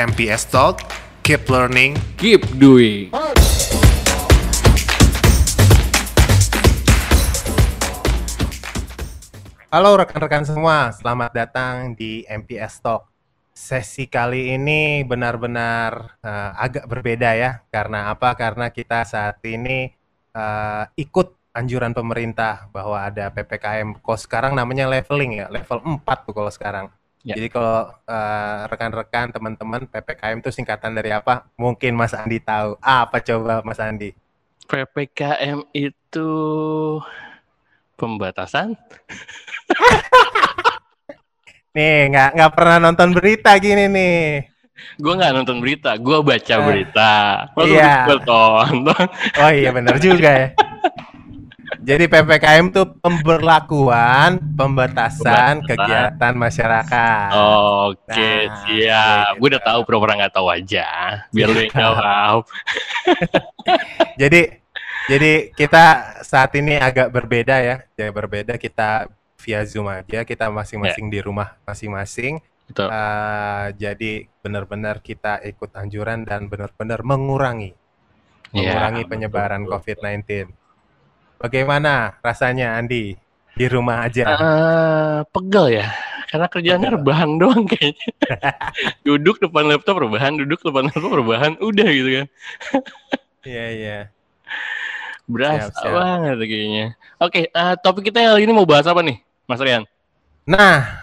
MPS Talk, keep learning. Keep doing. Halo rekan-rekan semua, selamat datang di MPS Talk. Sesi kali ini benar-benar uh, agak berbeda ya. Karena apa? Karena kita saat ini uh, ikut anjuran pemerintah bahwa ada PPKM. Kalau sekarang namanya leveling ya, level 4 tuh kalau sekarang. Ya. Jadi kalau uh, rekan-rekan, teman-teman, PPKM itu singkatan dari apa? Mungkin Mas Andi tahu. Apa coba Mas Andi? PPKM itu pembatasan? Nih, nggak nggak pernah nonton berita gini nih. Gue nggak nonton berita, gue baca Eh, berita. Masa iya. gue tonton? Oh iya benar juga ya. Jadi PPKM itu pemberlakuan pembatasan Pembatasan. kegiatan masyarakat. Oke, Nah, siap. Gue udah gitu. tahu pura-pura nggak tahu aja. Biar lu yang jawab. Jadi jadi kita saat ini agak berbeda ya. Jadi berbeda kita via Zoom aja. Kita masing-masing di rumah masing-masing. Eh, jadi benar-benar kita ikut anjuran dan benar-benar mengurangi Iya, mengurangi penyebaran betul. COVID-19. Bagaimana rasanya Andi di rumah aja? Eh, pegel ya. Karena kerjaannya Pegel. rebahan doang kayaknya. duduk depan laptop rebahan, duduk depan laptop rebahan, udah gitu kan. Iya iya. Berasa Siap, siap. banget kayaknya. Oke, eh, topik kita kali ini mau bahas apa nih, Mas Rian? Nah,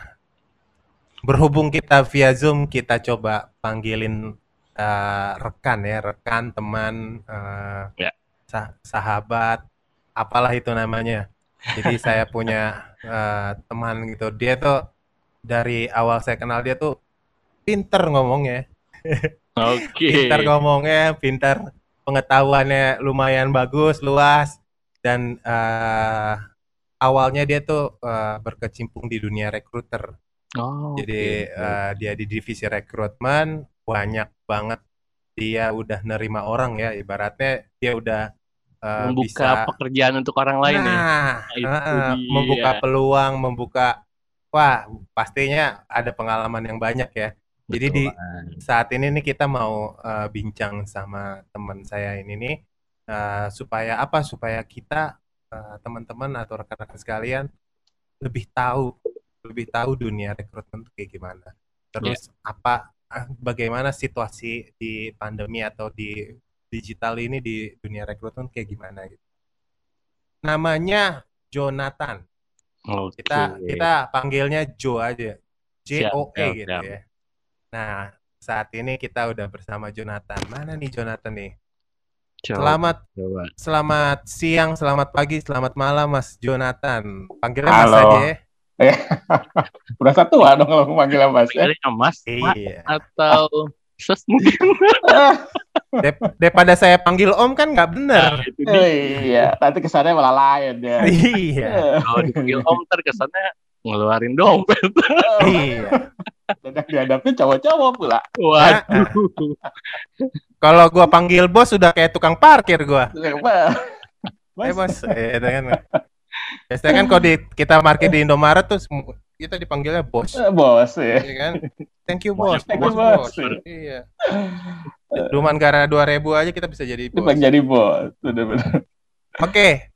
berhubung kita via Zoom, kita coba panggilin eh, rekan ya, rekan, teman, eh, Ya. sah- sahabat, apalah itu namanya. Jadi saya punya eh, teman gitu, dia tuh dari awal saya kenal dia tuh pinter ngomongnya. Oke. pintar ngomongnya, pintar pengetahuannya lumayan bagus, luas dan eh, awalnya dia tuh eh, berkecimpung di dunia rekruter. Oh, Jadi eh, dia di divisi rekrutmen banyak banget dia udah nerima orang ya, ibaratnya dia udah eh, membuka bisa pekerjaan untuk orang lain ya. Nah, Itu heeh, dia. membuka peluang, membuka wah, pastinya ada pengalaman yang banyak ya. Jadi di saat ini nih kita mau eh, bincang sama teman saya ini nih eh, supaya apa? Supaya kita eh, teman-teman atau rekan-rekan sekalian lebih tahu lebih tahu dunia rekrutmen itu kayak gimana. Terus apa eh, bagaimana situasi di pandemi atau di digital ini di dunia rekrutmen kayak gimana gitu. Namanya Jonathan. Oke. Kita kita panggilnya Joe aja. J O E siap, gitu siap. ya. Nah, saat ini kita udah bersama Jonathan. Mana nih Jonathan nih? Coba, Selamat coba. selamat siang, selamat pagi, selamat malam Mas Jonathan. Panggilnya Mas aja ya. Berasa tua dong kalau manggil Mas. ya. Panggilnya Mas Pak, Iya. atau Ses mungkin. Dep- daripada saya panggil Om kan nggak bener. Nah, dia. iya, nanti kesannya malah lain ya. Iya. Kalau dipanggil Om ntar kesannya ngeluarin dompet. Iya. Dan dihadapi cowok-cowok pula. Waduh. Kalau gua panggil bos sudah kayak tukang parkir gua. Mas, Eh bos, eh, kan. Biasanya kan kalau di, kita parkir di Indomaret tuh kita dipanggilnya bos. eh, bos ya. Iya kan? Thank you bos, Thank bos, you, bos. bos. Iya. Cuma gara 2000 aja kita bisa jadi bos. Bang jadi bos. Bener-bener. Oke.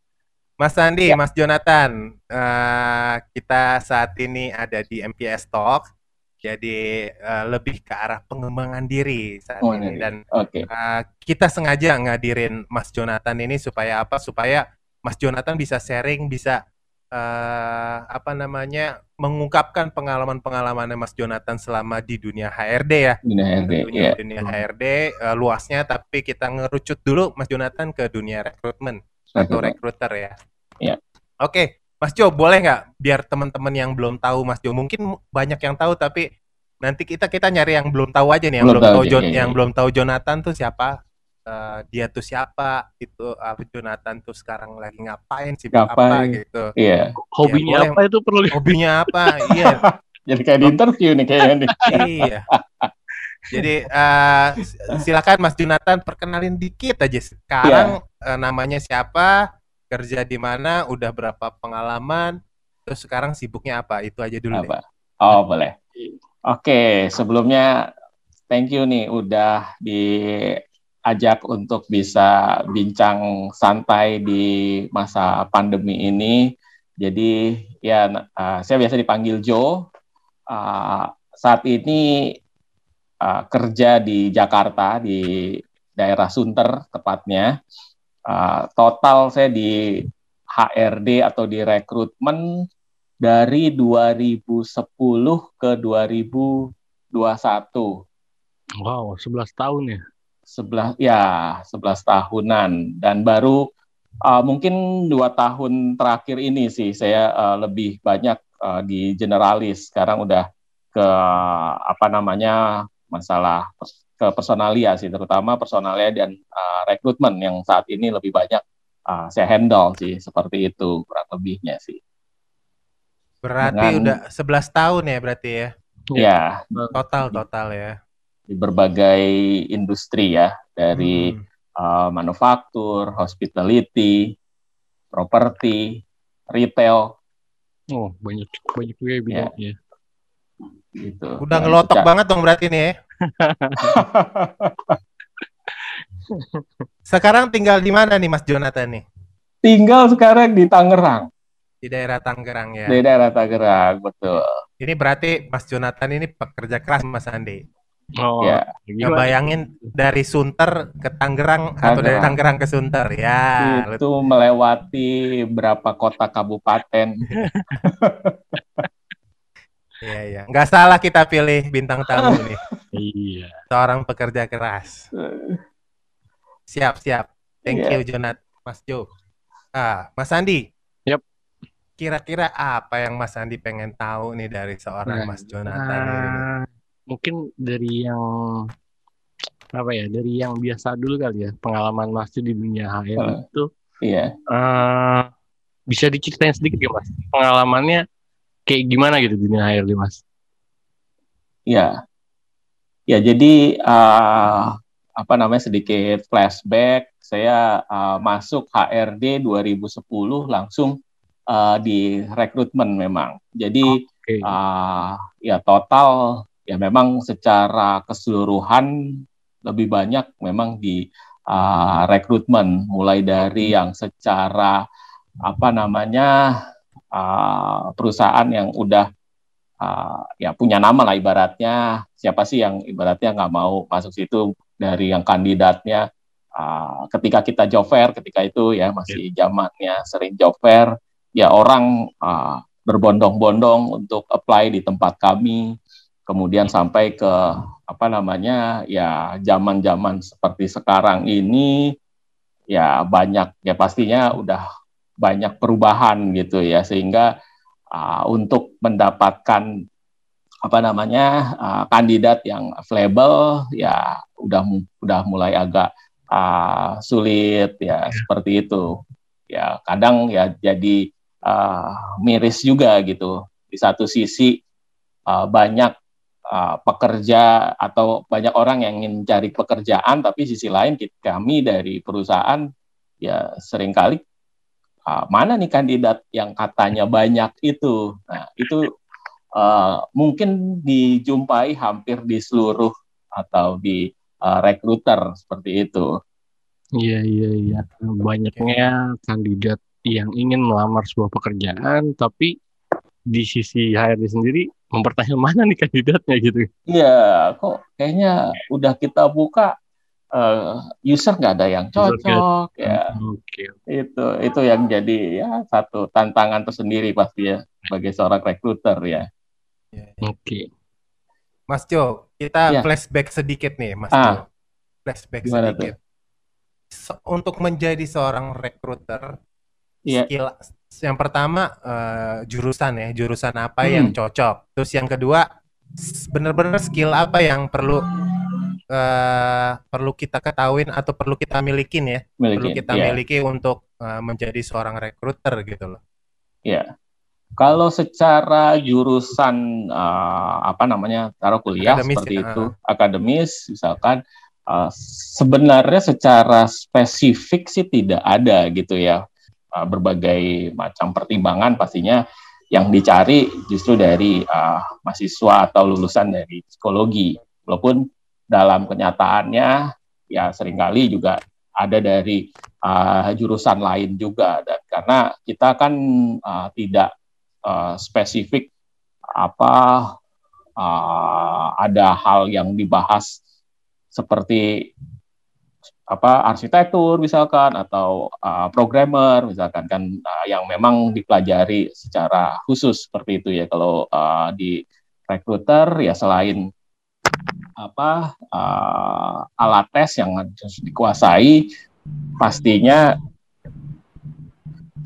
Mas Andi, Mas Jonathan, eh, kita saat ini ada di MPS Talk. Jadi eh, lebih ke arah pengembangan diri saat Oh, ini ini. dan Oke. eh, kita sengaja ngadirin Mas Jonathan ini supaya apa? Supaya Mas Jonathan bisa sharing, bisa eh, apa namanya mengungkapkan pengalaman-pengalamannya Mas Jonathan selama di dunia HRD ya. Dunia HRD. Tentunya Iya. dunia HRD eh, luasnya, tapi kita ngerucut dulu Mas Jonathan ke dunia rekrutmen atau rekruter ya. Iya. Oke, Mas Jo, boleh nggak biar teman-teman yang belum tahu Mas Jo, mungkin banyak yang tahu tapi nanti kita kita nyari yang belum tahu aja nih, yang Belum belum, tahu tahu aja, Jon- iya, yang iya. belum tahu Jonathan tuh siapa, Eh, dia tuh siapa, itu apa Jonathan tuh sekarang lagi ngapain sih apa gitu, Iya. Hobinya boleh. apa itu perlu hobinya apa, iya, Jadi kayak di interview nih kayaknya nih. iya. Jadi eh, silakan Mas Jonathan perkenalin dikit aja sekarang Iya. eh, namanya siapa, kerja di mana, udah berapa pengalaman, terus sekarang sibuknya apa? Itu aja dulu deh. Apa? Oh, boleh. Oke, sebelumnya thank you nih udah diajak untuk bisa bincang santai di masa pandemi ini. Jadi ya uh, saya biasa dipanggil Joe. Uh, saat ini uh, kerja di Jakarta di daerah Sunter tepatnya. Uh, total saya di HRD atau di rekrutmen dari 2010 ke 2021. Wow, 11 tahun ya? Sebelah ya, 11 tahunan dan baru uh, mungkin dua tahun terakhir ini sih saya uh, lebih banyak uh, di generalis. Sekarang udah ke apa namanya masalah ke personalia sih, terutama personalia dan uh, rekrutmen yang saat ini lebih banyak uh, saya handle sih seperti itu kurang lebihnya sih. Berarti Dengan, udah 11 tahun ya berarti ya? Ya. Total total ya. Di berbagai industri ya, dari hmm. uh, manufaktur, hospitality, properti, retail. Oh, banyak banyak juga ya bidangnya. Ya. Gitu. Udah ngelotok banget dong berarti nih ya. Sekarang tinggal di mana nih Mas Jonathan nih? Tinggal sekarang di Tangerang. Di daerah Tangerang ya. Di daerah Tangerang, betul. Ini berarti Mas Jonathan ini pekerja keras Mas Andi. Oh, ya. bayangin dari Sunter ke Tangerang atau dari Tangerang ke Sunter ya. Itu melewati berapa kota kabupaten. Iya iya, nggak salah kita pilih bintang tamu nih. Iya. Seorang pekerja keras. Siap, siap. Thank yeah. you, Jonat. Mas Jo. Ah, Mas Andi. Yep. Kira-kira apa yang Mas Andi pengen tahu nih dari seorang nah, Mas Jonathan uh, ini? Mungkin dari yang apa ya? Dari yang biasa dulu kali ya. Pengalaman Mas di dunia HR uh, itu. Iya. Uh, bisa diceritain sedikit ya, Mas? Pengalamannya kayak gimana gitu di dunia HRD, Mas? Iya. Ya, jadi uh, apa namanya sedikit flashback saya uh, masuk HRD 2010 langsung uh, di rekrutmen memang jadi okay. uh, ya total ya memang secara keseluruhan lebih banyak memang di uh, rekrutmen mulai dari yang secara apa namanya uh, perusahaan yang udah uh, ya punya nama lah ibaratnya. Siapa sih yang ibaratnya nggak mau masuk situ dari yang kandidatnya? Uh, ketika kita job fair ketika itu ya masih iya. zamannya sering job fair ya orang uh, berbondong-bondong untuk apply di tempat kami kemudian sampai ke apa namanya ya zaman-zaman seperti sekarang ini ya banyak ya pastinya udah banyak perubahan gitu ya sehingga uh, untuk mendapatkan apa namanya uh, kandidat yang available ya udah udah mulai agak uh, sulit ya, ya. seperti itu. Ya kadang ya jadi uh, miris juga gitu. Di satu sisi uh, banyak uh, pekerja atau banyak orang yang ingin cari pekerjaan tapi sisi lain kami dari perusahaan ya sering kali uh, mana nih kandidat yang katanya banyak itu? Nah itu uh, mungkin dijumpai hampir di seluruh atau di uh, rekruter seperti itu. Iya iya iya. Banyaknya kandidat yang ingin melamar sebuah pekerjaan tapi di sisi HRD sendiri mempertanyakan mana nih kandidatnya gitu. Iya kok kayaknya udah kita buka uh, user nggak ada yang cocok ya. Okay. Itu itu yang jadi ya satu tantangan tersendiri pasti ya sebagai seorang rekruter ya. Ya, ya. Oke. Okay. Mas Jo, kita ya. flashback sedikit nih, Mas ah. Jo. Flashback Gimana sedikit. So, untuk menjadi seorang recruiter, ya. skill yang pertama uh, jurusan ya, jurusan apa hmm. yang cocok. Terus yang kedua, benar-benar skill apa yang perlu uh, perlu kita ketahuin atau perlu kita milikin ya, milikin, perlu kita yeah. miliki untuk uh, menjadi seorang recruiter gitu loh. Iya. Kalau secara jurusan uh, apa namanya taruh kuliah akademis, seperti ya. itu akademis misalkan uh, sebenarnya secara spesifik sih tidak ada gitu ya uh, berbagai macam pertimbangan pastinya yang dicari justru dari uh, mahasiswa atau lulusan dari psikologi. Walaupun dalam kenyataannya ya sering kali juga ada dari uh, jurusan lain juga. Dan karena kita kan uh, tidak uh, spesifik apa uh, ada hal yang dibahas seperti apa arsitektur misalkan atau uh, programmer misalkan kan uh, yang memang dipelajari secara khusus seperti itu ya. Kalau uh, di recruiter ya selain apa uh, alat tes yang harus dikuasai pastinya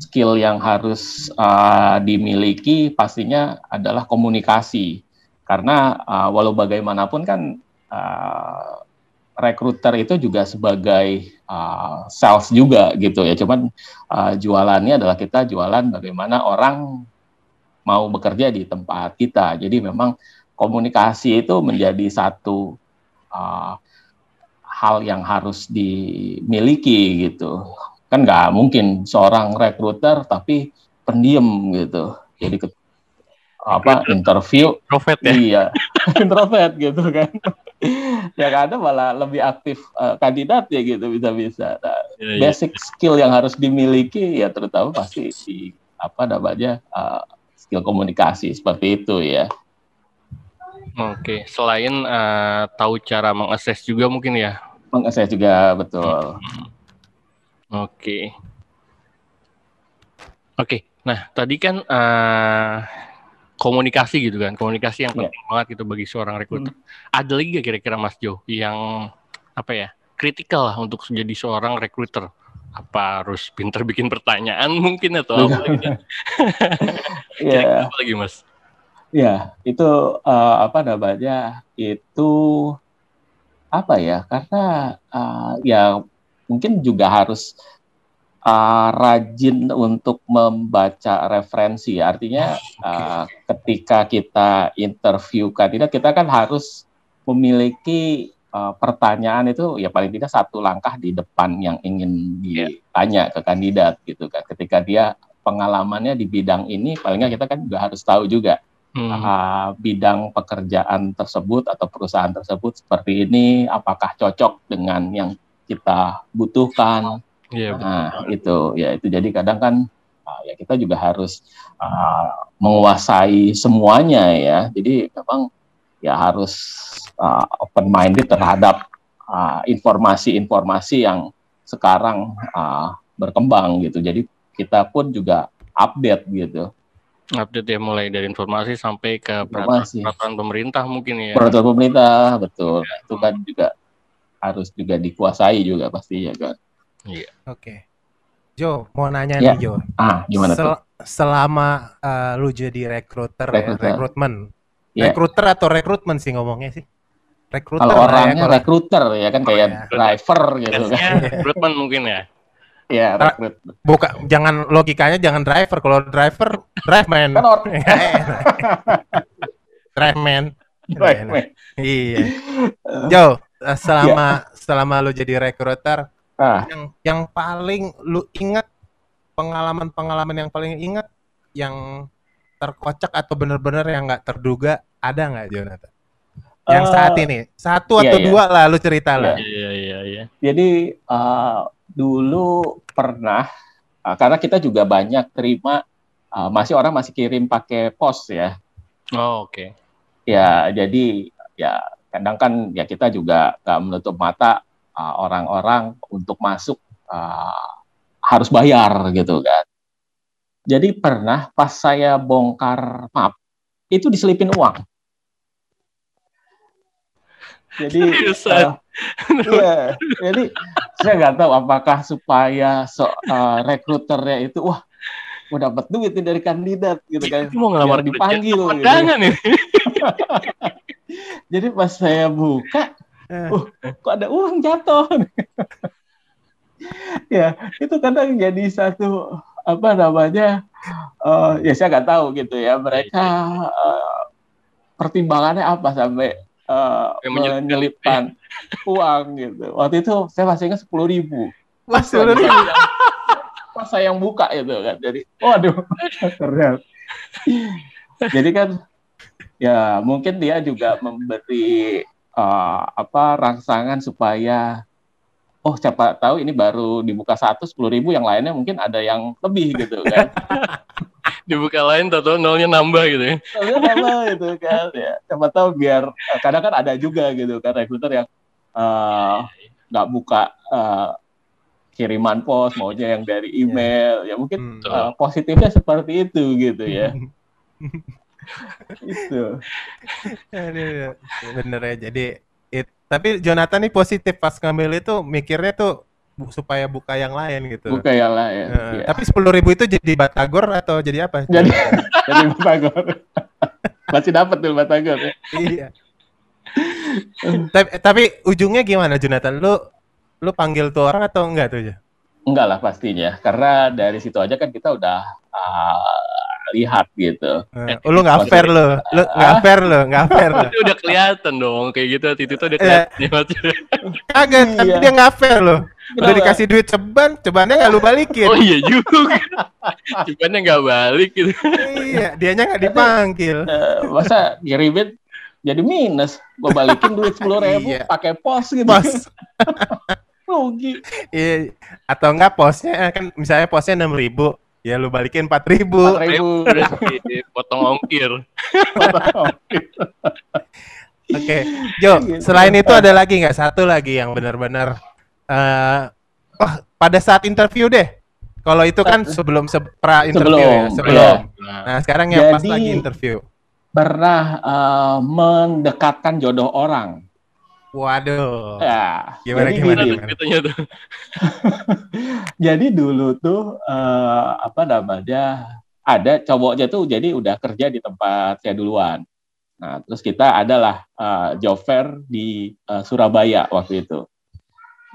skill yang harus uh, dimiliki pastinya adalah komunikasi. Karena uh, walau bagaimanapun kan uh, recruiter itu juga sebagai uh, sales juga gitu ya. Cuman uh, jualannya adalah kita jualan bagaimana orang mau bekerja di tempat kita. Jadi memang komunikasi itu menjadi satu uh, hal yang harus dimiliki gitu. Kan nggak mungkin seorang recruiter tapi pendiam gitu. Jadi apa interview introvert ya iya introvert gitu kan yang ada malah lebih aktif uh, kandidat ya gitu bisa-bisa nah, ya, basic skill yang harus dimiliki ya terutama pasti di apa namanya uh, skill komunikasi seperti itu ya Oke, selain uh, tahu cara mengakses juga mungkin ya. Mengakses juga betul. Hmm. Oke. Oke, nah tadi kan uh, komunikasi gitu kan komunikasi yang iya. penting yeah. banget gitu bagi seorang rekruter hmm. ada lagi gak kira-kira Mas Jo yang apa ya kritikal lah untuk menjadi seorang rekruter apa harus pinter bikin pertanyaan mungkin atau apa lagi yeah. apa lagi Mas ya yeah, itu uh, apa namanya itu apa ya karena uh, ya mungkin juga harus uh, rajin untuk membaca referensi. Artinya uh, ketika kita interview kandidat, kita kan harus memiliki uh, pertanyaan itu ya paling tidak satu langkah di depan yang ingin iya. ditanya ke kandidat gitu kan. Ketika dia pengalamannya di bidang ini, palingnya kita kan juga harus tahu juga hmm. uh, bidang pekerjaan tersebut atau perusahaan tersebut seperti ini, apakah cocok dengan yang kita butuhkan Iya, nah, itu ya itu jadi kadang kan uh, ya kita juga harus uh, menguasai semuanya ya. Jadi memang ya harus uh, open minded terhadap informasi-informasi uh, yang sekarang uh, berkembang gitu. Jadi kita pun juga update gitu. Update ya mulai dari informasi sampai ke peraturan, pemerintah mungkin ya. Peraturan pemerintah betul. Ya. Itu kan juga harus juga dikuasai juga pastinya kan. Iya. Oke. Okay. Jo, mau nanya ya. nih Jo. Ah, gimana Sel tuh? Selama uh, lu jadi recruiter, ya, rekrutmen. Ya. Recruiter atau rekrutmen sih ngomongnya sih? Recruiter kalau orangnya ya, recruiter ya kan kayak oh, ya. driver gitu kan. Rekrutmen mungkin ya. Iya, rekrut. Buka, jangan logikanya jangan driver. Kalau driver, drive man. Kan or drive man. Drive man. Iya. Jo, eh, selama ya. selama lu jadi recruiter, Ah. Yang yang paling lu ingat pengalaman-pengalaman yang paling ingat yang terkocak atau benar-benar yang nggak terduga ada nggak Jonathan? Yang uh, saat ini satu iya, atau iya. dua lah lu cerita lah. Iya iya iya. Jadi uh, dulu pernah uh, karena kita juga banyak terima uh, masih orang masih kirim pakai pos ya. Oh oke. Okay. Ya jadi ya kadang kan ya kita juga nggak menutup mata Uh, orang-orang uh, untuk masuk uh, harus bayar gitu kan. Jadi pernah pas saya bongkar map itu diselipin uang. Jadi uh, iya, jadi saya nggak tahu apakah supaya so, uh, rekruternya itu wah mau dapat duit nih dari kandidat gitu kan. Mau ngelamar dipanggil gitu. Jadi pas saya buka uh, kok ada uang jatuh? Ya itu kadang jadi satu apa namanya uh, ya saya nggak tahu gitu ya mereka uh, pertimbangannya apa sampai uh, menyelipkan uang gitu. Waktu itu saya masih ingat sepuluh ribu. Mas sepuluh ribu. pas saya yang buka itu kan jadi waduh ternyata. Jadi kan ya mungkin dia juga memberi uh, apa rangsangan supaya oh siapa tahu ini baru dibuka satu sepuluh ribu yang lainnya mungkin ada yang lebih gitu kan. Dibuka lain total nolnya nambah gitu ya. Nolnya nambah gitu kan ya. Siapa tahu biar kadang kan ada juga gitu kan rekruter yang uh, nggak buka uh, kiriman pos maunya yang dari iya. email. Ya mungkin hmm. uh, positifnya seperti itu gitu ya itu bener ya jadi tapi Jonathan nih positif pas ngambil itu mikirnya tuh bu, supaya buka yang lain gitu. Buka yang lain. Uh, iya. Tapi sepuluh ribu itu jadi batagor atau jadi apa? Jadi jadi batagor. Masih dapat tuh batagor. Ya? iya. tapi, tapi ujungnya gimana Jonathan? Lu lu panggil tuh orang atau enggak tuh ya? Enggak lah pastinya, karena dari situ aja kan kita udah uh, lihat gitu. Uh, lu nggak fair lo, lu nggak fair lo, nggak fair lo. Itu udah kelihatan dong, kayak gitu itu tuh udah iya. kelihatan. Kagak, tapi iya. dia nggak fair lo. Udah dikasih duit ceban, cebannya nggak lu balikin. Oh iya juga. cebannya nggak balik gitu. iya, dianya nggak dipanggil. Uh, masa ngirimin jadi minus, gua balikin duit sepuluh ribu, iya. pakai pos gitu. Pos. Rugi. Iya, atau enggak posnya kan misalnya posnya enam ribu, Ya lu balikin empat ribu. Empat ribu. Potong ongkir. Oke, okay. Jo. Gitu. Selain itu ada lagi nggak satu lagi yang benar-benar uh, oh pada saat interview deh. Kalau itu kan sebelum se pra interview sebelum, ya, sebelum. Ya. Nah sekarang yang Jadi, pas lagi interview. Pernah uh, mendekatkan jodoh orang. Waduh. Ya. Gimana jadi gimana? gimana? tuh. jadi dulu tuh uh, apa namanya ada cowoknya tuh jadi udah kerja di tempat saya duluan. Nah, terus kita adalah uh, job fair di uh, Surabaya waktu itu.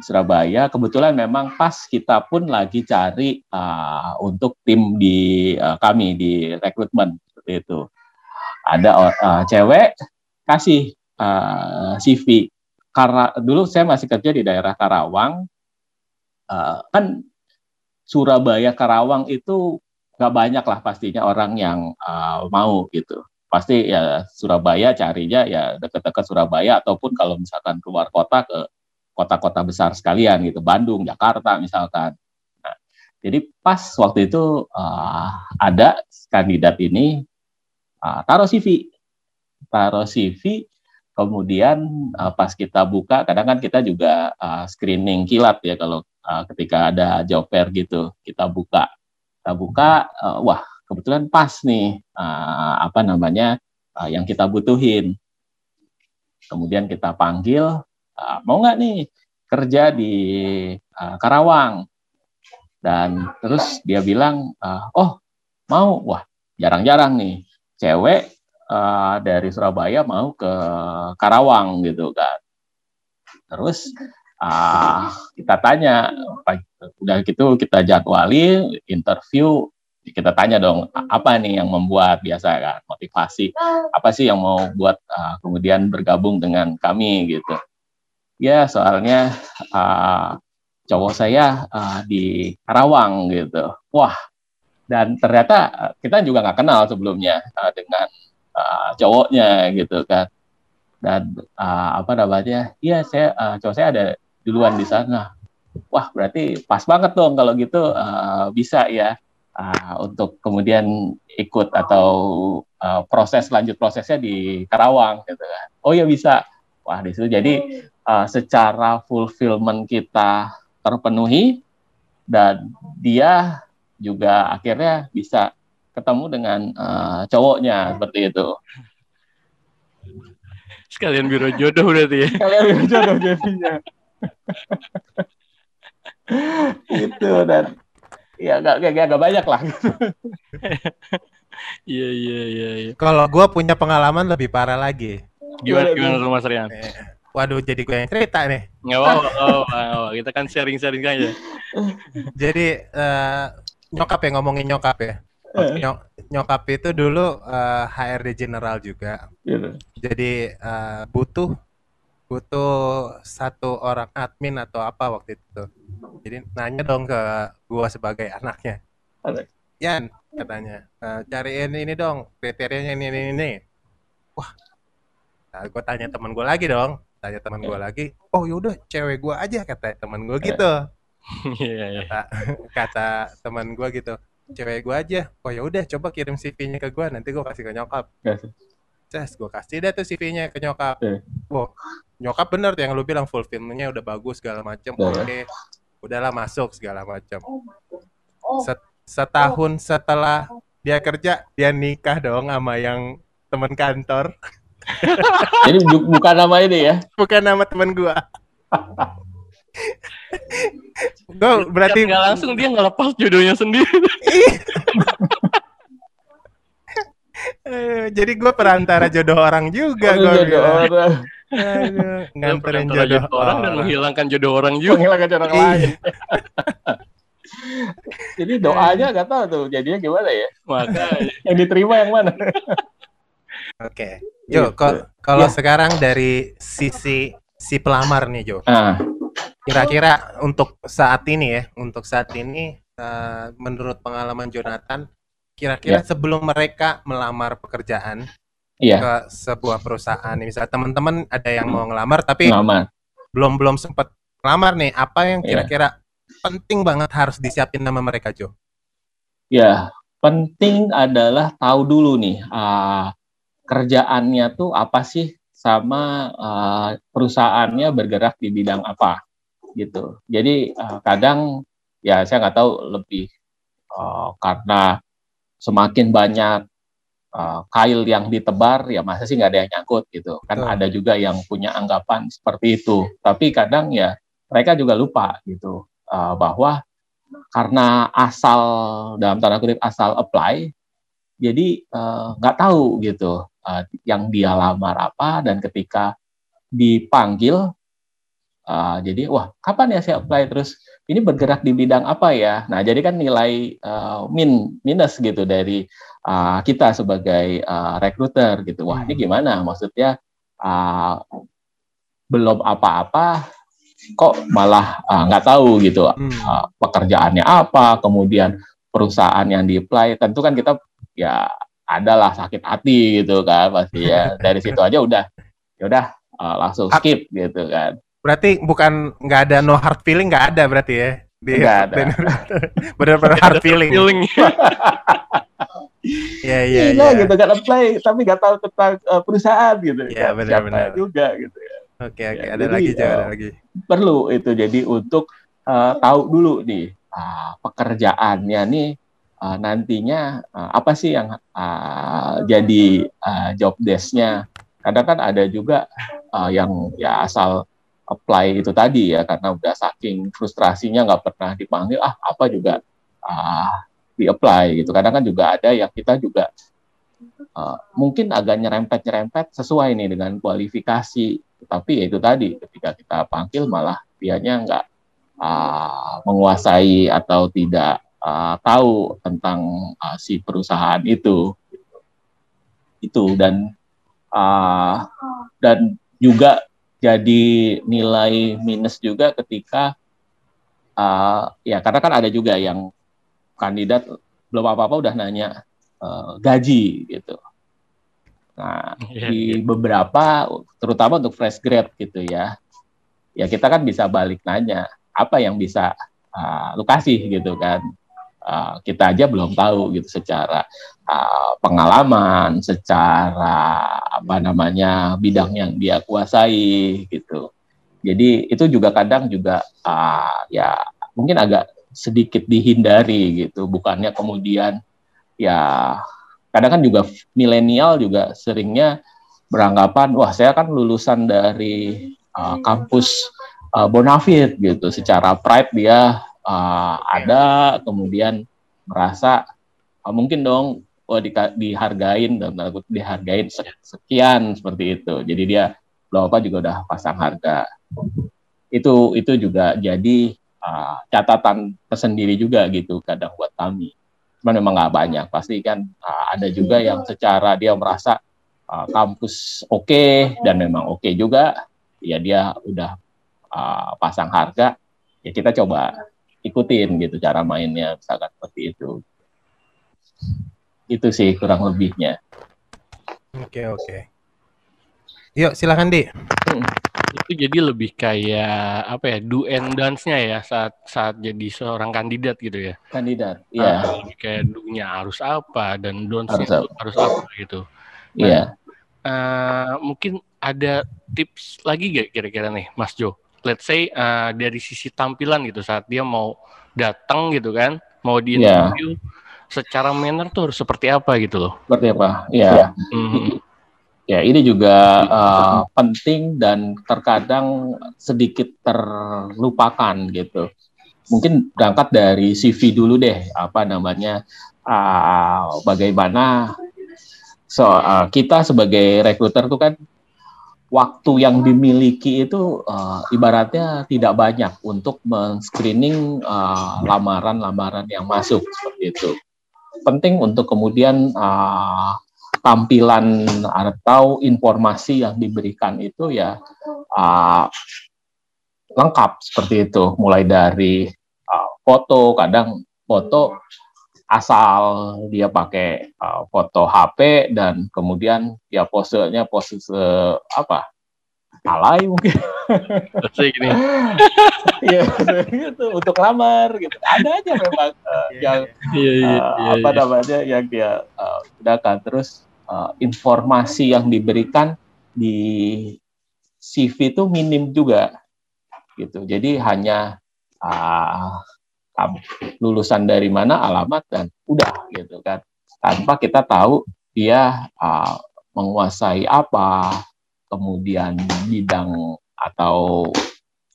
Surabaya kebetulan memang pas kita pun lagi cari uh, untuk tim di uh, kami di rekrutmen seperti itu. Ada uh, cewek kasih uh, CV karena dulu saya masih kerja di daerah Karawang, uh, kan Surabaya Karawang itu nggak banyak lah pastinya orang yang uh, mau gitu. Pasti ya Surabaya carinya ya dekat-dekat Surabaya ataupun kalau misalkan keluar kota ke kota-kota besar sekalian gitu, Bandung, Jakarta misalkan. Nah, jadi pas waktu itu uh, ada kandidat ini uh, taruh CV, taruh CV Kemudian uh, pas kita buka, kadang kan kita juga uh, screening kilat ya kalau uh, ketika ada job fair gitu, kita buka, kita buka, uh, wah kebetulan pas nih uh, apa namanya uh, yang kita butuhin. Kemudian kita panggil, uh, mau nggak nih kerja di uh, Karawang? Dan terus dia bilang, uh, oh mau, wah jarang-jarang nih cewek uh, dari Surabaya mau ke Karawang gitu kan. Terus uh, kita tanya, udah gitu kita jadwali interview, kita tanya dong apa nih yang membuat biasa kan motivasi, apa sih yang mau buat uh, kemudian bergabung dengan kami gitu. Ya soalnya uh, cowok saya uh, di Karawang gitu. Wah dan ternyata kita juga nggak kenal sebelumnya uh, dengan uh, cowoknya gitu kan. Dan uh, apa namanya iya saya uh, cowok saya ada duluan di sana. Wah berarti pas banget dong kalau gitu uh, bisa ya uh, untuk kemudian ikut atau uh, proses lanjut prosesnya di Karawang gitu kan. Oh ya bisa. Wah di situ. Jadi uh, secara fulfillment kita terpenuhi dan dia juga akhirnya bisa ketemu dengan uh, cowoknya seperti itu. Sekalian biro jodoh berarti ya. Sekalian biro jodoh jadinya. itu dan ya gak, gak, gak, gak banyak lah. Iya iya iya. iya. Kalau gue punya pengalaman lebih parah lagi. Gimana gimana tuh Mas Rian? Eh, waduh jadi gue yang cerita nih. Nggak apa-apa, oh, oh, kita kan sharing-sharing aja. jadi uh, nyokap ya ngomongin nyokap ya. Eh. Nyok nyokap itu dulu uh, eh, HRD general juga. Yeah. Jadi uh, butuh butuh satu orang admin atau apa waktu itu. Jadi nanya dong ke gua sebagai anaknya. Anak. Yan katanya uh, cariin ini dong kriterianya ini ini ini. Wah, nah, gue tanya temen gue lagi dong. tanya teman gue lagi oh yaudah cewek gue aja kata teman gue gitu Iya, iya. kata kata teman gue gitu cewek gue aja oh ya udah coba kirim CV-nya ke gue nanti gue kasih ke nyokap Yes. Ces, gue kasih deh tuh CV-nya ke nyokap. Eh. Wow, nyokap bener tuh yang lu bilang full filmnya udah bagus segala macem. Ya. Oke, udahlah masuk segala macem. Set- setahun setelah dia kerja, dia nikah dong sama yang teman kantor, bu- bukan nama ini ya. bukan nama teman gua. Gue berarti nggak langsung dia nggak lepas jodohnya sendiri. eh, jadi gue perantara jodoh orang juga gue. jadi orang Aduh, nganterin Antara jodoh orang dan orang. menghilangkan jodoh orang juga. menghilangkan orang Iya. lain. Jadi doanya nggak tahu tuh jadinya gimana ya. Makanya. Yang diterima yang mana? Oke, Jo, Gitu. kalau Ya. sekarang dari sisi si pelamar nih Jo, Nah, kira-kira untuk saat ini ya, untuk saat ini eh, menurut pengalaman Jonathan, kira-kira sebelum mereka melamar pekerjaan iya, ke sebuah perusahaan, misalnya teman-teman ada yang mau ngelamar tapi nama. belum belum sempat ngelamar nih, apa yang Iya. kira-kira penting banget harus disiapin nama mereka Jo? Ya, penting adalah tahu dulu nih ah, kerjaannya tuh apa sih sama ah, perusahaannya bergerak di bidang apa gitu. Jadi ah, kadang ya saya nggak tahu lebih ah, karena semakin banyak ah, kail yang ditebar ya masa sih nggak ada yang nyangkut gitu. Kan Betul. ada juga yang punya anggapan seperti itu. Tapi kadang ya mereka juga lupa gitu ah, bahwa karena asal dalam tanda kutip asal apply jadi nggak tahu gitu eh, yang dia lamar apa dan ketika dipanggil eh, jadi wah kapan ya saya apply terus ini bergerak di bidang apa ya nah jadi kan nilai eh, min minus gitu dari eh, kita sebagai eh, recruiter gitu wah ini gimana maksudnya eh, belum apa-apa kok malah nggak tahu gitu Hmm. uh, pekerjaannya apa, kemudian perusahaan yang di-apply, tentu kan kita ya adalah sakit hati gitu kan pasti ya. Dari situ aja udah ya udah uh, langsung skip gitu kan. Berarti bukan nggak ada no hard feeling nggak ada berarti ya? Di, Nggak ada. Bener-bener hard feeling. Feeling. Iya iya Iya iya. gitu kan apply tapi nggak tahu tentang uh, perusahaan gitu. Iya, benar-benar. Juga gitu ya. Oke oke Ya, ada jadi, lagi Jo, ada eh, lagi. Perlu itu jadi untuk uh, tahu dulu nih uh, pekerjaannya nih uh, nantinya uh, apa sih yang uh, jadi uh, job desk-nya. Kadang kan ada juga uh, yang ya asal apply itu tadi ya karena udah saking frustrasinya nggak pernah dipanggil ah apa juga ah di apply gitu. Kadang kan juga ada yang kita juga uh, mungkin agak nyerempet nyerempet sesuai nih dengan kualifikasi tapi ya itu tadi ketika kita panggil malah dianya nggak ah, menguasai atau tidak ah, tahu tentang ah, si perusahaan itu. Itu dan ah, dan juga jadi nilai minus juga ketika uh, ya karena kan ada juga yang kandidat belum apa-apa udah nanya uh, gaji gitu. Nah, Iya, di beberapa terutama untuk fresh grade gitu ya. Ya kita kan bisa balik nanya apa yang bisa uh, lu kasih gitu kan. Uh, kita aja belum tahu gitu secara uh, pengalaman, secara apa namanya bidang yang dia kuasai gitu. Jadi itu juga kadang juga uh, ya mungkin agak sedikit dihindari gitu, bukannya kemudian ya kadang kan juga milenial juga seringnya beranggapan wah saya kan lulusan dari uh, kampus uh, Bonafit gitu, secara pride dia uh, ada kemudian merasa uh, mungkin dong oh dika- dihargain dan dihargain se- sekian seperti itu. Jadi dia apa juga udah pasang harga. Itu itu juga jadi uh, catatan tersendiri juga gitu kadang buat kami. Cuman memang nggak banyak. Pasti kan uh, ada juga yang secara dia merasa uh, kampus oke dan memang oke juga ya dia udah uh, pasang harga ya kita coba ikutin gitu cara mainnya misalkan seperti itu itu sih kurang lebihnya Oke oke. Yuk silakan di. Hmm. itu jadi lebih kayak apa ya do and dance-nya ya saat saat jadi seorang kandidat gitu ya kandidat iya uh, kayak do-nya harus apa dan Harus don'ts-nya harus, apa. harus apa gitu iya Eh, mungkin ada tips lagi gak kira-kira nih Mas Jo let's say eh, dari sisi tampilan gitu saat dia mau datang gitu kan mau di Iya. interview secara manner tuh harus seperti apa gitu loh seperti apa iya Mhm. Ya, ini juga uh, penting dan terkadang sedikit terlupakan gitu. Mungkin berangkat dari CV dulu deh, apa namanya, uh, bagaimana so uh, kita sebagai rekruter tuh kan waktu yang dimiliki itu uh, ibaratnya tidak banyak untuk men-screening uh, lamaran-lamaran yang masuk seperti itu. Penting untuk kemudian uh, tampilan atau informasi yang diberikan itu ya uh, lengkap seperti itu. Mulai dari uh, foto kadang foto asal dia pakai uh, foto HP dan kemudian ya posenya pose apa alay mungkin. Say gini. Ya gitu untuk lamar gitu. Ada aja memang uh, yang iya. Iya uh, iya, apa iya. namanya yang dia uh, gunakan. Terus uh, informasi yang diberikan di CV itu minim juga gitu. Jadi hanya uh, lulusan dari mana alamat dan udah gitu kan. Tanpa kita tahu dia uh, menguasai apa kemudian bidang atau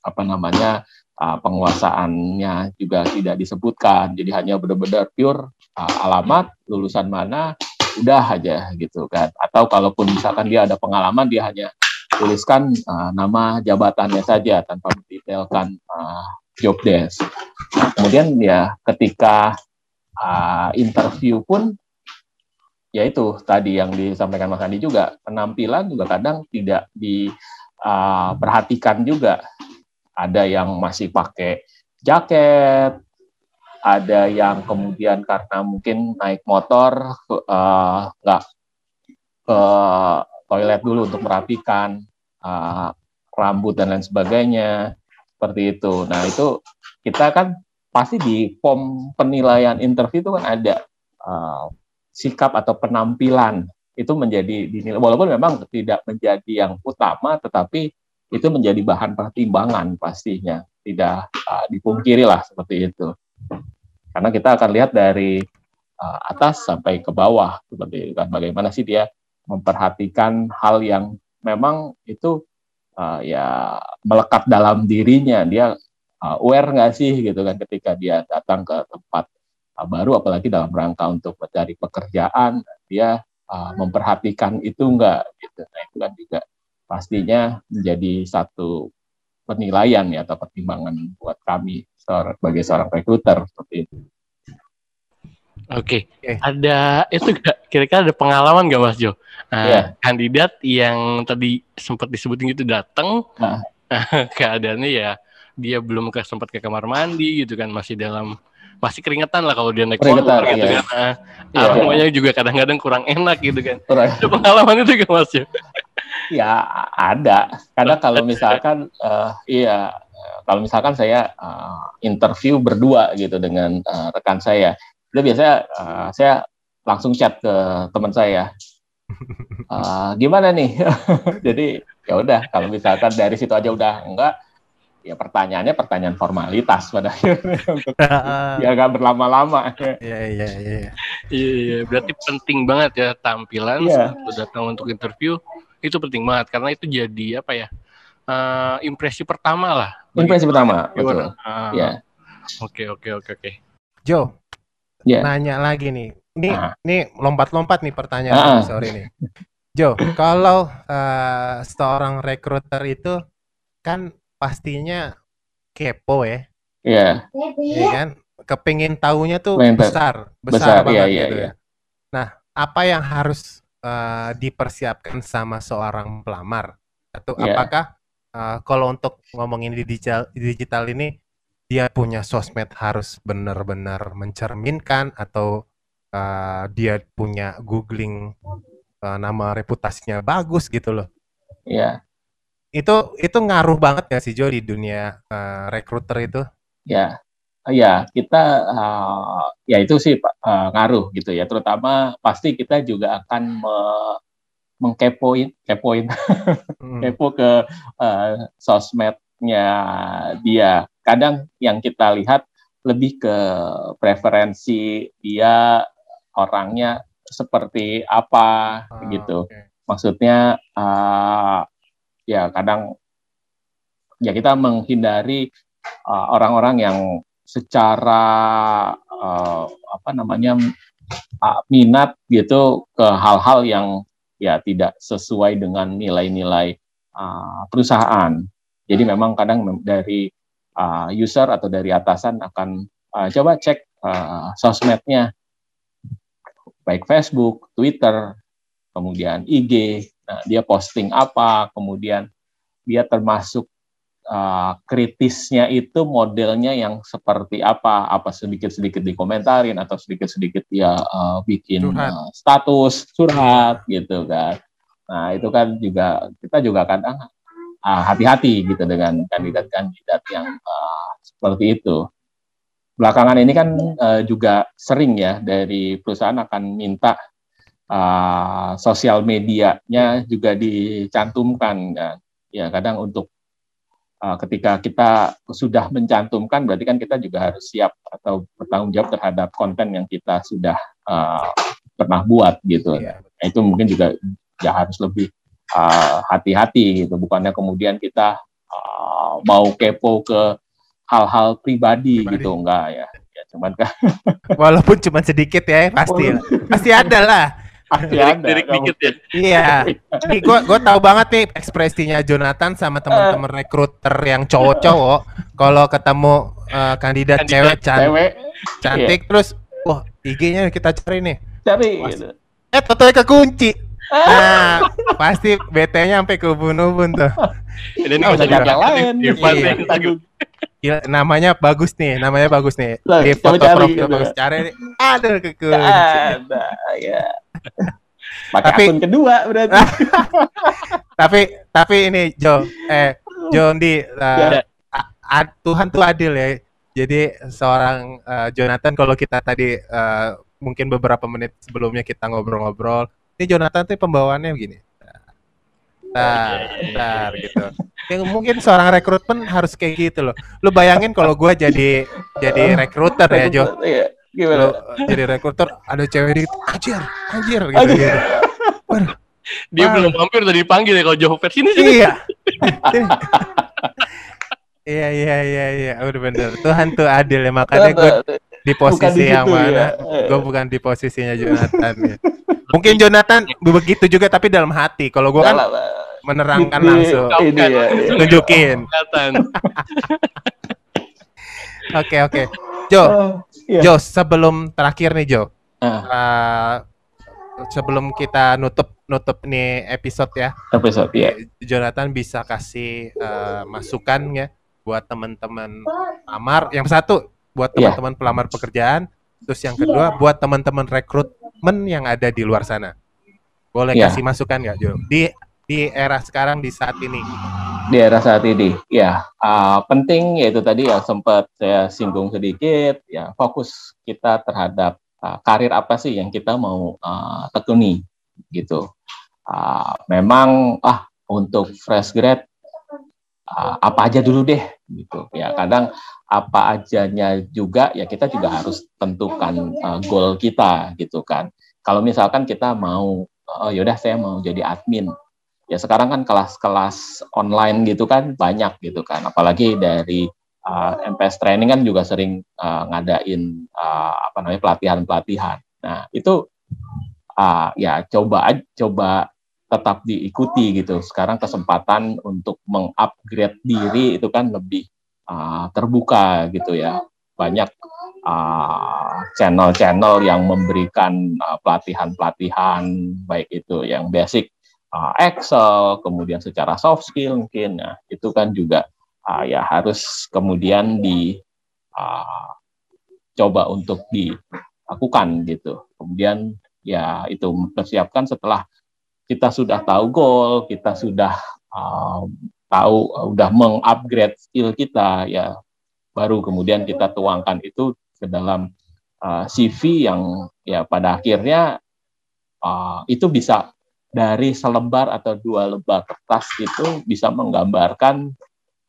apa namanya uh, penguasaannya juga tidak disebutkan. Jadi hanya benar-benar pure uh, alamat lulusan mana udah aja gitu kan. Atau kalaupun misalkan dia ada pengalaman dia hanya tuliskan uh, nama jabatannya saja tanpa mendetailkan uh, job desk. Kemudian ya ketika uh, interview pun ya itu tadi yang disampaikan Mas Andi juga penampilan juga kadang tidak diperhatikan juga ada yang masih pakai jaket ada yang kemudian karena mungkin naik motor eh, nggak ke toilet dulu untuk merapikan eh, rambut dan lain sebagainya seperti itu. Nah itu kita kan pasti di form penilaian interview itu kan ada eh, sikap atau penampilan itu menjadi dinilai. Walaupun memang tidak menjadi yang utama tetapi itu menjadi bahan pertimbangan pastinya. Tidak uh, dipungkiri lah seperti itu. Karena kita akan lihat dari uh, atas sampai ke bawah seperti itu kan. Bagaimana sih dia memperhatikan hal yang memang itu uh, ya melekat dalam dirinya. Dia uh, aware nggak sih gitu kan ketika dia datang ke tempat baru apalagi dalam rangka untuk mencari pekerjaan dia uh, memperhatikan itu enggak gitu nah itu kan juga pastinya menjadi satu penilaian ya atau pertimbangan buat kami sebagai seorang rekruter seperti itu. Oke, Oke. ada itu gak kira-kira ada pengalaman gak Mas Jo? Nah, Iya. Kandidat yang tadi sempat disebutin gitu datang, Nah. keadaannya ya dia belum ke sempat ke kamar mandi gitu kan masih dalam masih keringetan lah kalau dia naik Keringetan, motor gitu iya. kan. Ah, Iya. aromanya juga kadang-kadang kurang enak gitu kan. Kurang- Ada pengalaman itu gak Mas Jo? Ya ada, karena kalau misalkan eh, iya kalau misalkan saya eh, interview berdua gitu dengan eh, rekan saya, itu biasanya eh, saya langsung chat ke teman saya, Eh, gimana nih? Jadi ya udah kalau misalkan dari situ aja udah enggak, ya pertanyaannya pertanyaan formalitas pada akhirnya untuk ya nggak berlama-lama. Iya iya iya. Iya, iya, berarti penting banget ya tampilan Iya. saat datang untuk interview itu penting banget karena itu jadi apa ya? eh, impresi pertama lah. Impresi pertama, betul. Ya, Oke, oke, oke, oke. Jo, ya. nanya lagi nih. Ini Ah. nih lompat-lompat nih pertanyaan Ah. sorry nih. Jo, kalau eh, seorang rekruter itu kan pastinya kepo ya, Iya, ya kan? Kepingin tahunya tuh tahu. besar, Besar, besar, iya, banget iya, gitu iya. ya. Nah, apa yang harus eh, dipersiapkan sama seorang pelamar? Atau Iya. apakah eh, kalau untuk ngomongin di digital, digital ini dia punya sosmed harus benar-benar mencerminkan atau eh, dia punya googling eh, nama reputasinya bagus gitu loh. iya. Itu itu ngaruh banget gak sih Jo di dunia uh, recruiter itu? Ya, ya kita uh, ya itu sih uh, ngaruh gitu ya. Terutama pasti kita juga akan me mengkepoin, kepoin, hmm. kepo ke uh, sosmednya dia. Kadang yang kita lihat lebih ke preferensi dia orangnya seperti apa oh, gitu. Okay. Maksudnya uh, ya kadang ya kita menghindari uh, orang-orang uh, yang secara uh, apa namanya uh, minat gitu ke hal-hal yang ya tidak sesuai dengan nilai-nilai uh, perusahaan. Jadi memang kadang dari uh, user atau dari atasan akan uh, coba cek uh, sosmednya baik Facebook, Twitter, kemudian IG, nah, dia posting apa, kemudian dia termasuk uh, kritisnya itu modelnya yang seperti apa, apa sedikit-sedikit dikomentarin atau sedikit-sedikit dia uh, bikin Uh, status curhat gitu kan. Nah itu kan juga kita juga kadang hati-hati uh, gitu dengan kandidat-kandidat yang uh, seperti itu belakangan ini kan uh, juga sering ya dari perusahaan akan minta uh, sosial medianya juga dicantumkan kan. Ya kadang untuk uh, ketika kita sudah mencantumkan berarti kan kita juga harus siap atau bertanggung jawab terhadap konten yang kita sudah uh, pernah buat gitu. Yeah. Nah, itu mungkin juga ya harus lebih hati-hati uh, gitu. Bukannya kemudian kita uh, mau kepo ke hal-hal pribadi, pribadi gitu enggak ya ya cuman kan walaupun cuma sedikit ya pasti pasti ada lah pasti ada dikit ya iya nih gue gue tahu banget nih ekspresinya Jonathan sama teman-teman rekruter yang cowok-cowok kalau ketemu uh, kandidat, kandidat cewek cantik cantik yeah. terus wah IG-nya kita cari nih cari gitu. eh fotonya kekunci Nah, pasti BT-nya sampai ke ubun-ubun tuh. Ini oh, yang lain. Iya. Gila, namanya bagus nih, namanya bagus nih. Loh, Di foto profil gitu. bagus. Cari ada kekunci. Ada, ya. Pakai tapi, akun kedua berarti. tapi tapi ini Jo, eh Jo di uh, ya. Tuhan tuh adil ya. Jadi seorang uh, Jonathan kalau kita tadi uh, mungkin beberapa menit sebelumnya kita ngobrol-ngobrol, ini Jonathan tuh pembawaannya begini. Nah, bentar gitu. Yang mungkin seorang rekrutmen harus kayak gitu loh. Lu bayangin kalau gue jadi jadi rekruter ya Jo. Iya. Lu jadi rekruter ada cewek di anjir, anjir gitu. gitu. Dia Wah. belum hampir tadi dipanggil ya kalau Jo sini sini. Iya. iya iya iya iya udah bener Tuhan tuh adil ya makanya gue di posisi yang mana ya. gue bukan di posisinya Jonathan ya. mungkin Jonathan begitu juga tapi dalam hati kalau gue kan menerangkan ini, langsung. Ini ya, Tunjukin. Oke oke. Jo, uh, iya. Jo sebelum terakhir nih Jo. Uh. Uh, sebelum kita nutup nutup nih episode ya. Episode ya. Jonathan bisa kasih uh, masukan ya buat teman-teman pelamar. Yang satu buat iya. teman-teman yeah. pelamar pekerjaan, terus yang kedua buat teman-teman rekrutmen yang ada di luar sana. Boleh yeah. kasih masukan nggak Jo? Di di era sekarang di saat ini? Di era saat ini, ya uh, penting yaitu tadi ya sempat saya singgung sedikit ya fokus kita terhadap uh, karir apa sih yang kita mau uh, tekuni gitu. Uh, memang ah untuk fresh grad uh, apa aja dulu deh gitu ya kadang apa ajanya juga ya kita juga harus tentukan uh, goal kita gitu kan kalau misalkan kita mau oh yaudah saya mau jadi admin ya sekarang kan kelas-kelas online gitu kan banyak gitu kan. Apalagi dari uh, MPS training kan juga sering uh, ngadain uh, apa namanya pelatihan-pelatihan. Nah itu uh, ya coba coba tetap diikuti gitu. Sekarang kesempatan untuk mengupgrade diri itu kan lebih uh, terbuka gitu ya. Banyak channel-channel uh, yang memberikan pelatihan-pelatihan uh, baik itu yang basic uh, Excel, kemudian secara soft skill mungkin, nah itu kan juga uh, ya harus kemudian di uh, untuk dilakukan gitu. Kemudian ya itu persiapkan setelah kita sudah tahu goal, kita sudah uh, tahu udah mengupgrade skill kita ya baru kemudian kita tuangkan itu ke dalam uh, CV yang ya pada akhirnya uh, itu bisa dari selebar atau dua lembar kertas itu bisa menggambarkan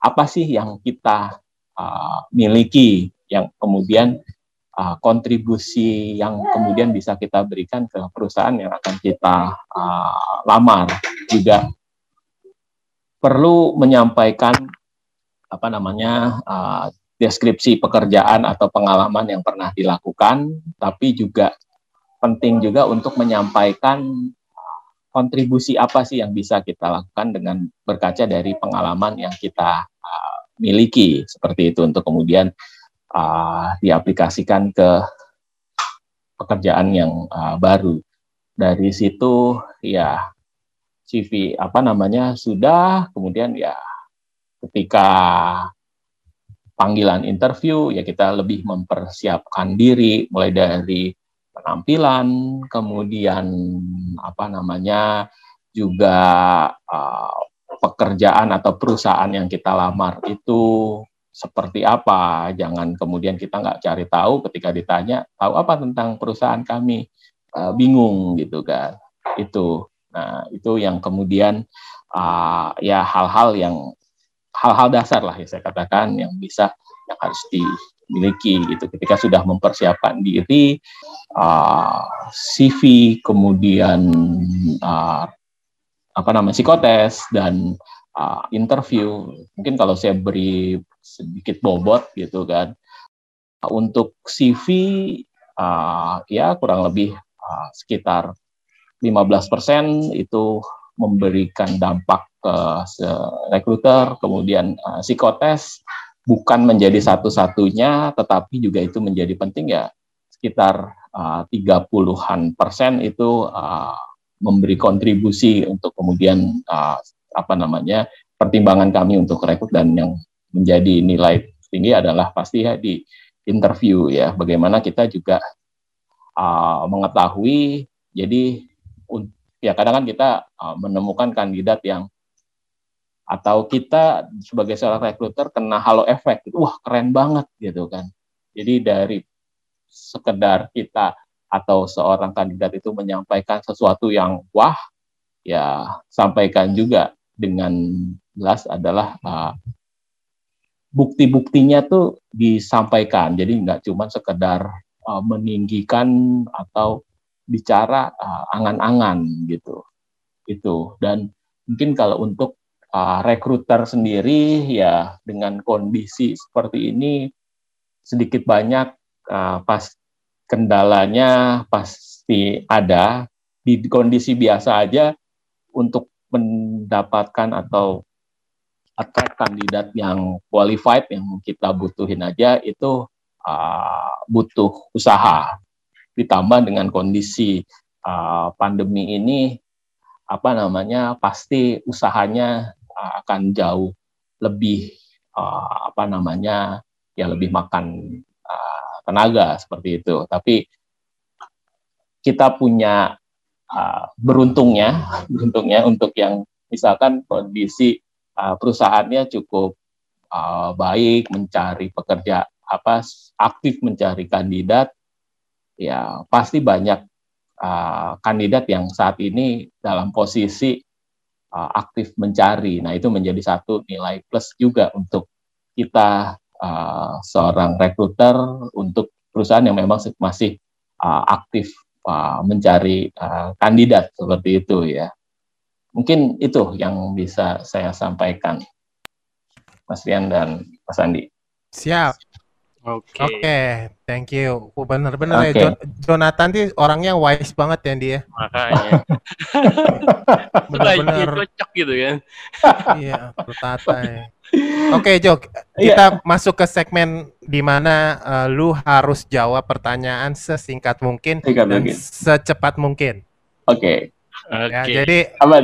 apa sih yang kita uh, miliki yang kemudian uh, kontribusi yang kemudian bisa kita berikan ke perusahaan yang akan kita uh, lamar. Juga perlu menyampaikan apa namanya uh, deskripsi pekerjaan atau pengalaman yang pernah dilakukan, tapi juga penting juga untuk menyampaikan kontribusi apa sih yang bisa kita lakukan dengan berkaca dari pengalaman yang kita uh, miliki seperti itu untuk kemudian uh, diaplikasikan ke pekerjaan yang uh, baru. Dari situ ya CV apa namanya sudah, kemudian ya ketika panggilan interview ya kita lebih mempersiapkan diri mulai dari penampilan, kemudian apa namanya juga uh, pekerjaan atau perusahaan yang kita lamar itu seperti apa. Jangan kemudian kita nggak cari tahu ketika ditanya tahu apa tentang perusahaan kami, uh, bingung gitu kan. Itu. Nah itu yang kemudian uh, ya hal-hal yang hal-hal dasar lah ya saya katakan yang bisa yang harus dimiliki gitu. Ketika sudah mempersiapkan diri uh, CV kemudian uh, apa namanya psikotes dan uh, interview. Mungkin kalau saya beri sedikit bobot gitu kan. Untuk CV uh, ya kurang lebih uh, sekitar 15% itu memberikan dampak ke rekruter, kemudian uh, psikotes bukan menjadi satu-satunya, tetapi juga itu menjadi penting ya. Sekitar uh, 30-an persen itu uh, memberi kontribusi untuk kemudian uh, apa namanya pertimbangan kami untuk rekrut dan yang menjadi nilai tinggi adalah pasti ya di interview ya. Bagaimana kita juga uh, mengetahui jadi ya kadang kan kita uh, menemukan kandidat yang atau kita sebagai seorang rekruter kena halo efek gitu. wah keren banget gitu kan. Jadi dari sekedar kita atau seorang kandidat itu menyampaikan sesuatu yang wah ya sampaikan juga dengan jelas adalah uh, bukti-buktinya tuh disampaikan. Jadi nggak cuma sekedar uh, meninggikan atau bicara uh, angan-angan gitu. Itu. Dan mungkin kalau untuk uh, rekruter sendiri ya dengan kondisi seperti ini sedikit banyak uh, pas kendalanya pasti ada. Di kondisi biasa aja untuk mendapatkan atau attract kandidat yang qualified yang kita butuhin aja itu uh, butuh usaha. Ditambah dengan kondisi uh, pandemi ini apa namanya pasti usahanya akan jauh lebih uh, apa namanya ya lebih makan uh, tenaga seperti itu. Tapi kita punya uh, beruntungnya beruntungnya untuk yang misalkan kondisi uh, perusahaannya cukup uh, baik mencari pekerja apa aktif mencari kandidat ya pasti banyak uh, kandidat yang saat ini dalam posisi uh, aktif mencari. Nah, itu menjadi satu nilai plus juga untuk kita uh, seorang rekruter untuk perusahaan yang memang masih uh, aktif uh, mencari uh, kandidat seperti itu ya. Mungkin itu yang bisa saya sampaikan, Mas Rian dan Mas Andi. Siap. Oke. Okay. Oke, okay, thank you. Bener-bener okay. ya, Jonathan sih orangnya wise banget ya dia. Makanya. Bener-bener cocok gitu kan. iya, bertata ya. Oke, okay, Jok. Kita yeah. masuk ke segmen di mana uh, lu harus jawab pertanyaan sesingkat mungkin Singkat dan mungkin. secepat mungkin. Oke. Okay. Okay. Ya, jadi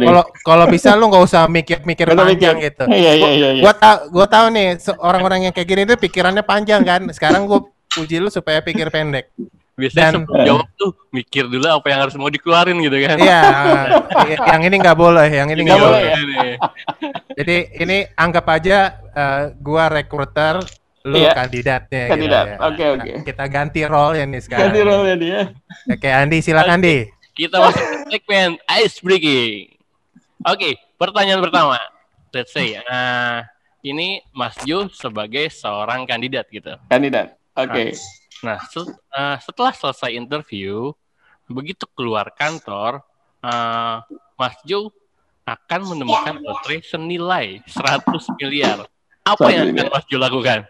kalau kalau bisa lu nggak usah mikir-mikir panjang mikir. gitu. Iya iya iya. Gua tau gua tahu nih orang-orang yang kayak gini tuh pikirannya panjang kan. Sekarang gua puji lu supaya pikir pendek. Biasanya Dan- sebelum jawab tuh mikir dulu apa yang harus mau dikeluarin gitu kan. Iya, eh, yang ini nggak boleh, yang ini nggak boleh. boleh ya? Jadi ini anggap aja eh, gua rekruter, lu Iya. kandidatnya. gitu Kandidat. ya. Oke, oke. Kita ganti role ya nih sekarang. Ganti role dia. Oke, Andi silakan Andi. Kita masuk ke segmen ice breaking. Oke, pertanyaan pertama. Let's say, eh, ini Mas Jo sebagai seorang kandidat gitu. Kandidat. Oke. Nah, se- eh, setelah selesai interview, begitu keluar kantor, eh, Mas Jo akan menemukan lotre senilai 100 miliar. Apa 100 yang akan. Mas Jo lakukan?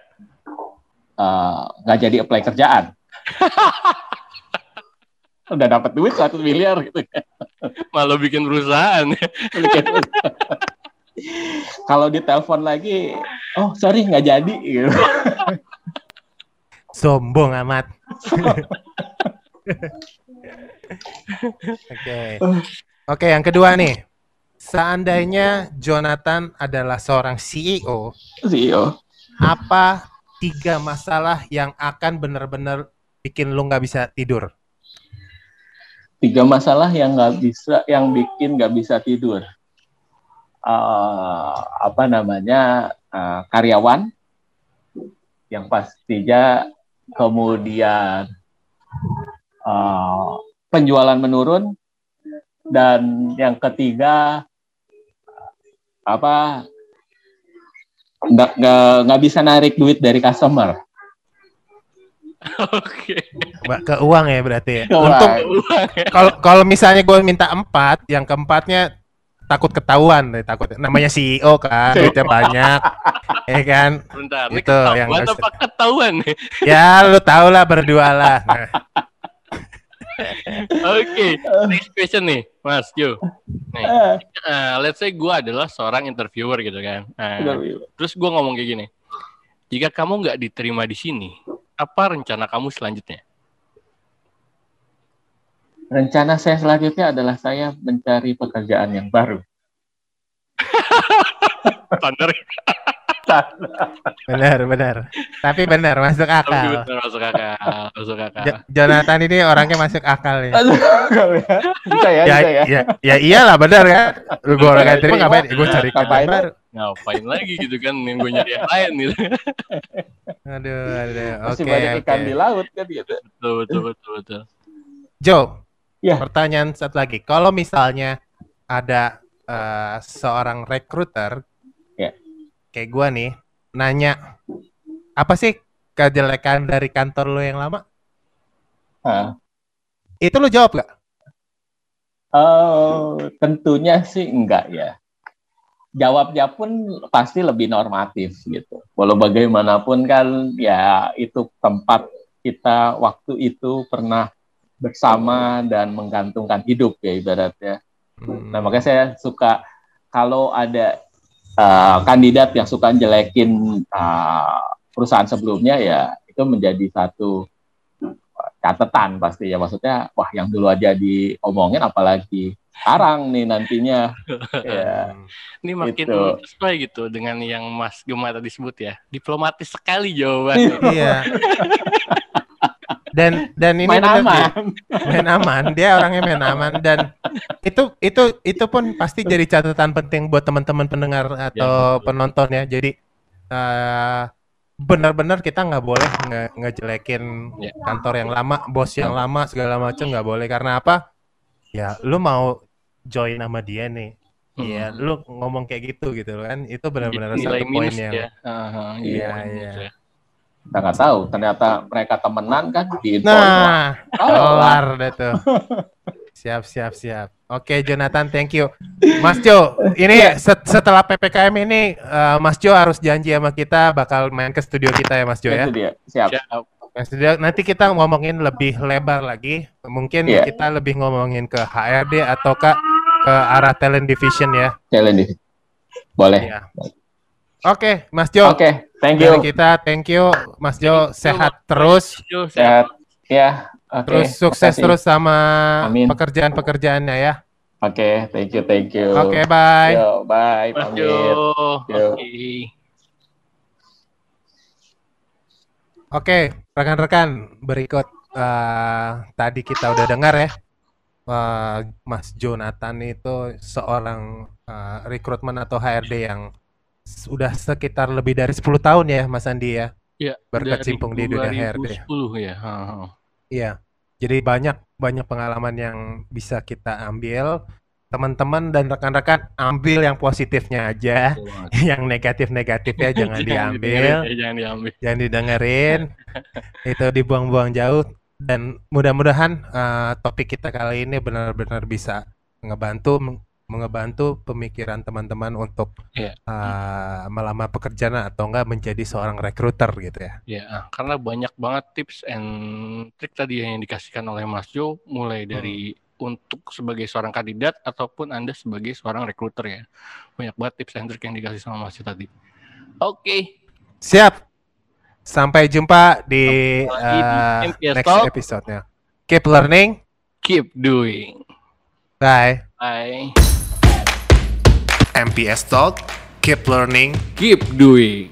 Eh, nggak jadi apply kerjaan. Udah dapat duit 100 miliar gitu. Malah bikin perusahaan. Kalau ditelepon lagi, oh sorry nggak jadi. Gitu. Sombong amat. Oke. Oke, yang kedua nih. Seandainya Jonathan adalah seorang CEO, CEO. apa tiga masalah yang akan benar-benar bikin lu nggak bisa tidur? Tiga masalah yang nggak bisa, yang bikin nggak bisa tidur. Eh, apa namanya eh, karyawan yang pastinya kemudian eh, penjualan menurun dan yang ketiga apa nggak nggak bisa narik duit dari customer. Oke. Mbak, Ke uang ya berarti ya. Uang. Untung ya. kalau kalau misalnya gue minta empat, yang keempatnya takut ketahuan, deh, takut namanya CEO kan, duitnya banyak, ya kan. Bentar, ini Itu yang ketahuan harus- apa ketahuan? Ya lu tau lah berdua lah. Nah, Oke, next question nih, Mas Jo. Nih, Eh, eh, let's say gue adalah seorang interviewer gitu kan. Udah, terus gue ngomong kayak gini, jika kamu nggak diterima di sini, apa rencana kamu selanjutnya? Rencana saya selanjutnya adalah saya mencari pekerjaan yang baru. Standar benar benar. Tapi benar masuk akal. masuk akal, masuk akal. Jo- Jonathan ini orangnya masuk akal ya. bisa ya, Ya, bisa ya. ya, ya iyalah benar kan. Lu gue orang terima ngapain? Gue cari Ngapain? baru. Ngapain lagi gitu kan, yang gue nyari yang lain gitu. Aduh, aduh. Masih Oke, banyak ikan oke. di laut kan gitu. Betul, betul, betul, betul. Joe, Ya. pertanyaan satu lagi. Kalau misalnya ada eh, seorang recruiter, Ya. Kayak gua nih, nanya apa sih kejelekan dari kantor lo yang lama? Hah. Itu lu jawab gak? Oh, tentunya sih enggak ya. Jawabnya pun pasti lebih normatif gitu. Walau bagaimanapun kan ya itu tempat kita waktu itu pernah bersama dan menggantungkan hidup ya ibaratnya. Nah makanya saya suka kalau ada uh, kandidat yang suka jelekin uh, perusahaan sebelumnya ya itu menjadi satu catatan pasti ya maksudnya wah yang dulu aja diomongin apalagi sekarang nih nantinya ya. Ini makin Gitu. sesuai gitu dengan yang Mas Gema tadi sebut ya. Diplomatis sekali jawabannya. Iya. Dan dan ini main aman. main aman. Dia orangnya main aman. Dan itu itu itu pun pasti jadi catatan penting buat teman-teman pendengar atau betul. penonton ya. Jadi eh, benar-benar kita nggak boleh nge- ngejelekin Ya. kantor yang lama bos yang lama segala macam nggak boleh. Karena apa? Ya lu mau join sama dia nih. Iya, Hmm. lu ngomong kayak gitu gitu kan, itu benar-benar satu poin yang ya. Iya, iya. Ya. kita nggak tahu ternyata mereka temenan kan di Nah, Oh, kelar deh tuh. Siap, siap, siap. Oke, Jonathan, thank you. Mas Jo, ini Iya. set- setelah PPKM ini, eh, Mas Jo harus janji sama kita bakal main ke studio kita ya, Mas Jo ya. itu dia siap Siap. Nanti kita ngomongin lebih lebar lagi. Mungkin Iya. kita lebih ngomongin ke HRD atau ke ke arah talent division ya. challenge boleh Iya. Oke, Mas Jo. oke thank Dari you kita, thank you, Mas Jo. Sehat terus. Sehat. ya oke Terus sukses makasih. terus sama Amin. pekerjaan-pekerjaannya ya. oke thank you thank you Oke, bye. Yo, bye Mas pamit Jo. Oke. Oke, rekan-rekan, berikut uh, tadi kita udah dengar ya, uh, Mas Jonathan itu seorang uh, rekrutmen atau HRD yang sudah sekitar lebih dari 10 tahun ya, Mas Andi ya. Iya, berkecimpung di dunia HRD. 2010 ya. Iya. Jadi banyak banyak pengalaman yang bisa kita ambil. Teman-teman dan rekan-rekan ambil yang positifnya aja, yang negatif-negatifnya jangan diambil, ya, jangan diambil, jangan didengerin, itu dibuang-buang jauh. Dan mudah-mudahan uh, topik kita kali ini benar-benar bisa ngebantu mengebantu pemikiran teman-teman untuk yeah. Iya. uh, melamar pekerjaan atau enggak menjadi seorang rekruter gitu ya. Ya, yeah, karena banyak banget tips and trik tadi yang dikasihkan oleh Mas Jo mulai dari hmm. untuk sebagai seorang kandidat ataupun Anda sebagai seorang rekruter ya. Banyak banget tips and trik yang dikasih sama Mas Jo tadi. Oke. Okay. Siap. Sampai jumpa di, uh, di next episode-nya. Keep learning, keep doing. Bye. Bye. MPS Talk, keep learning, keep doing.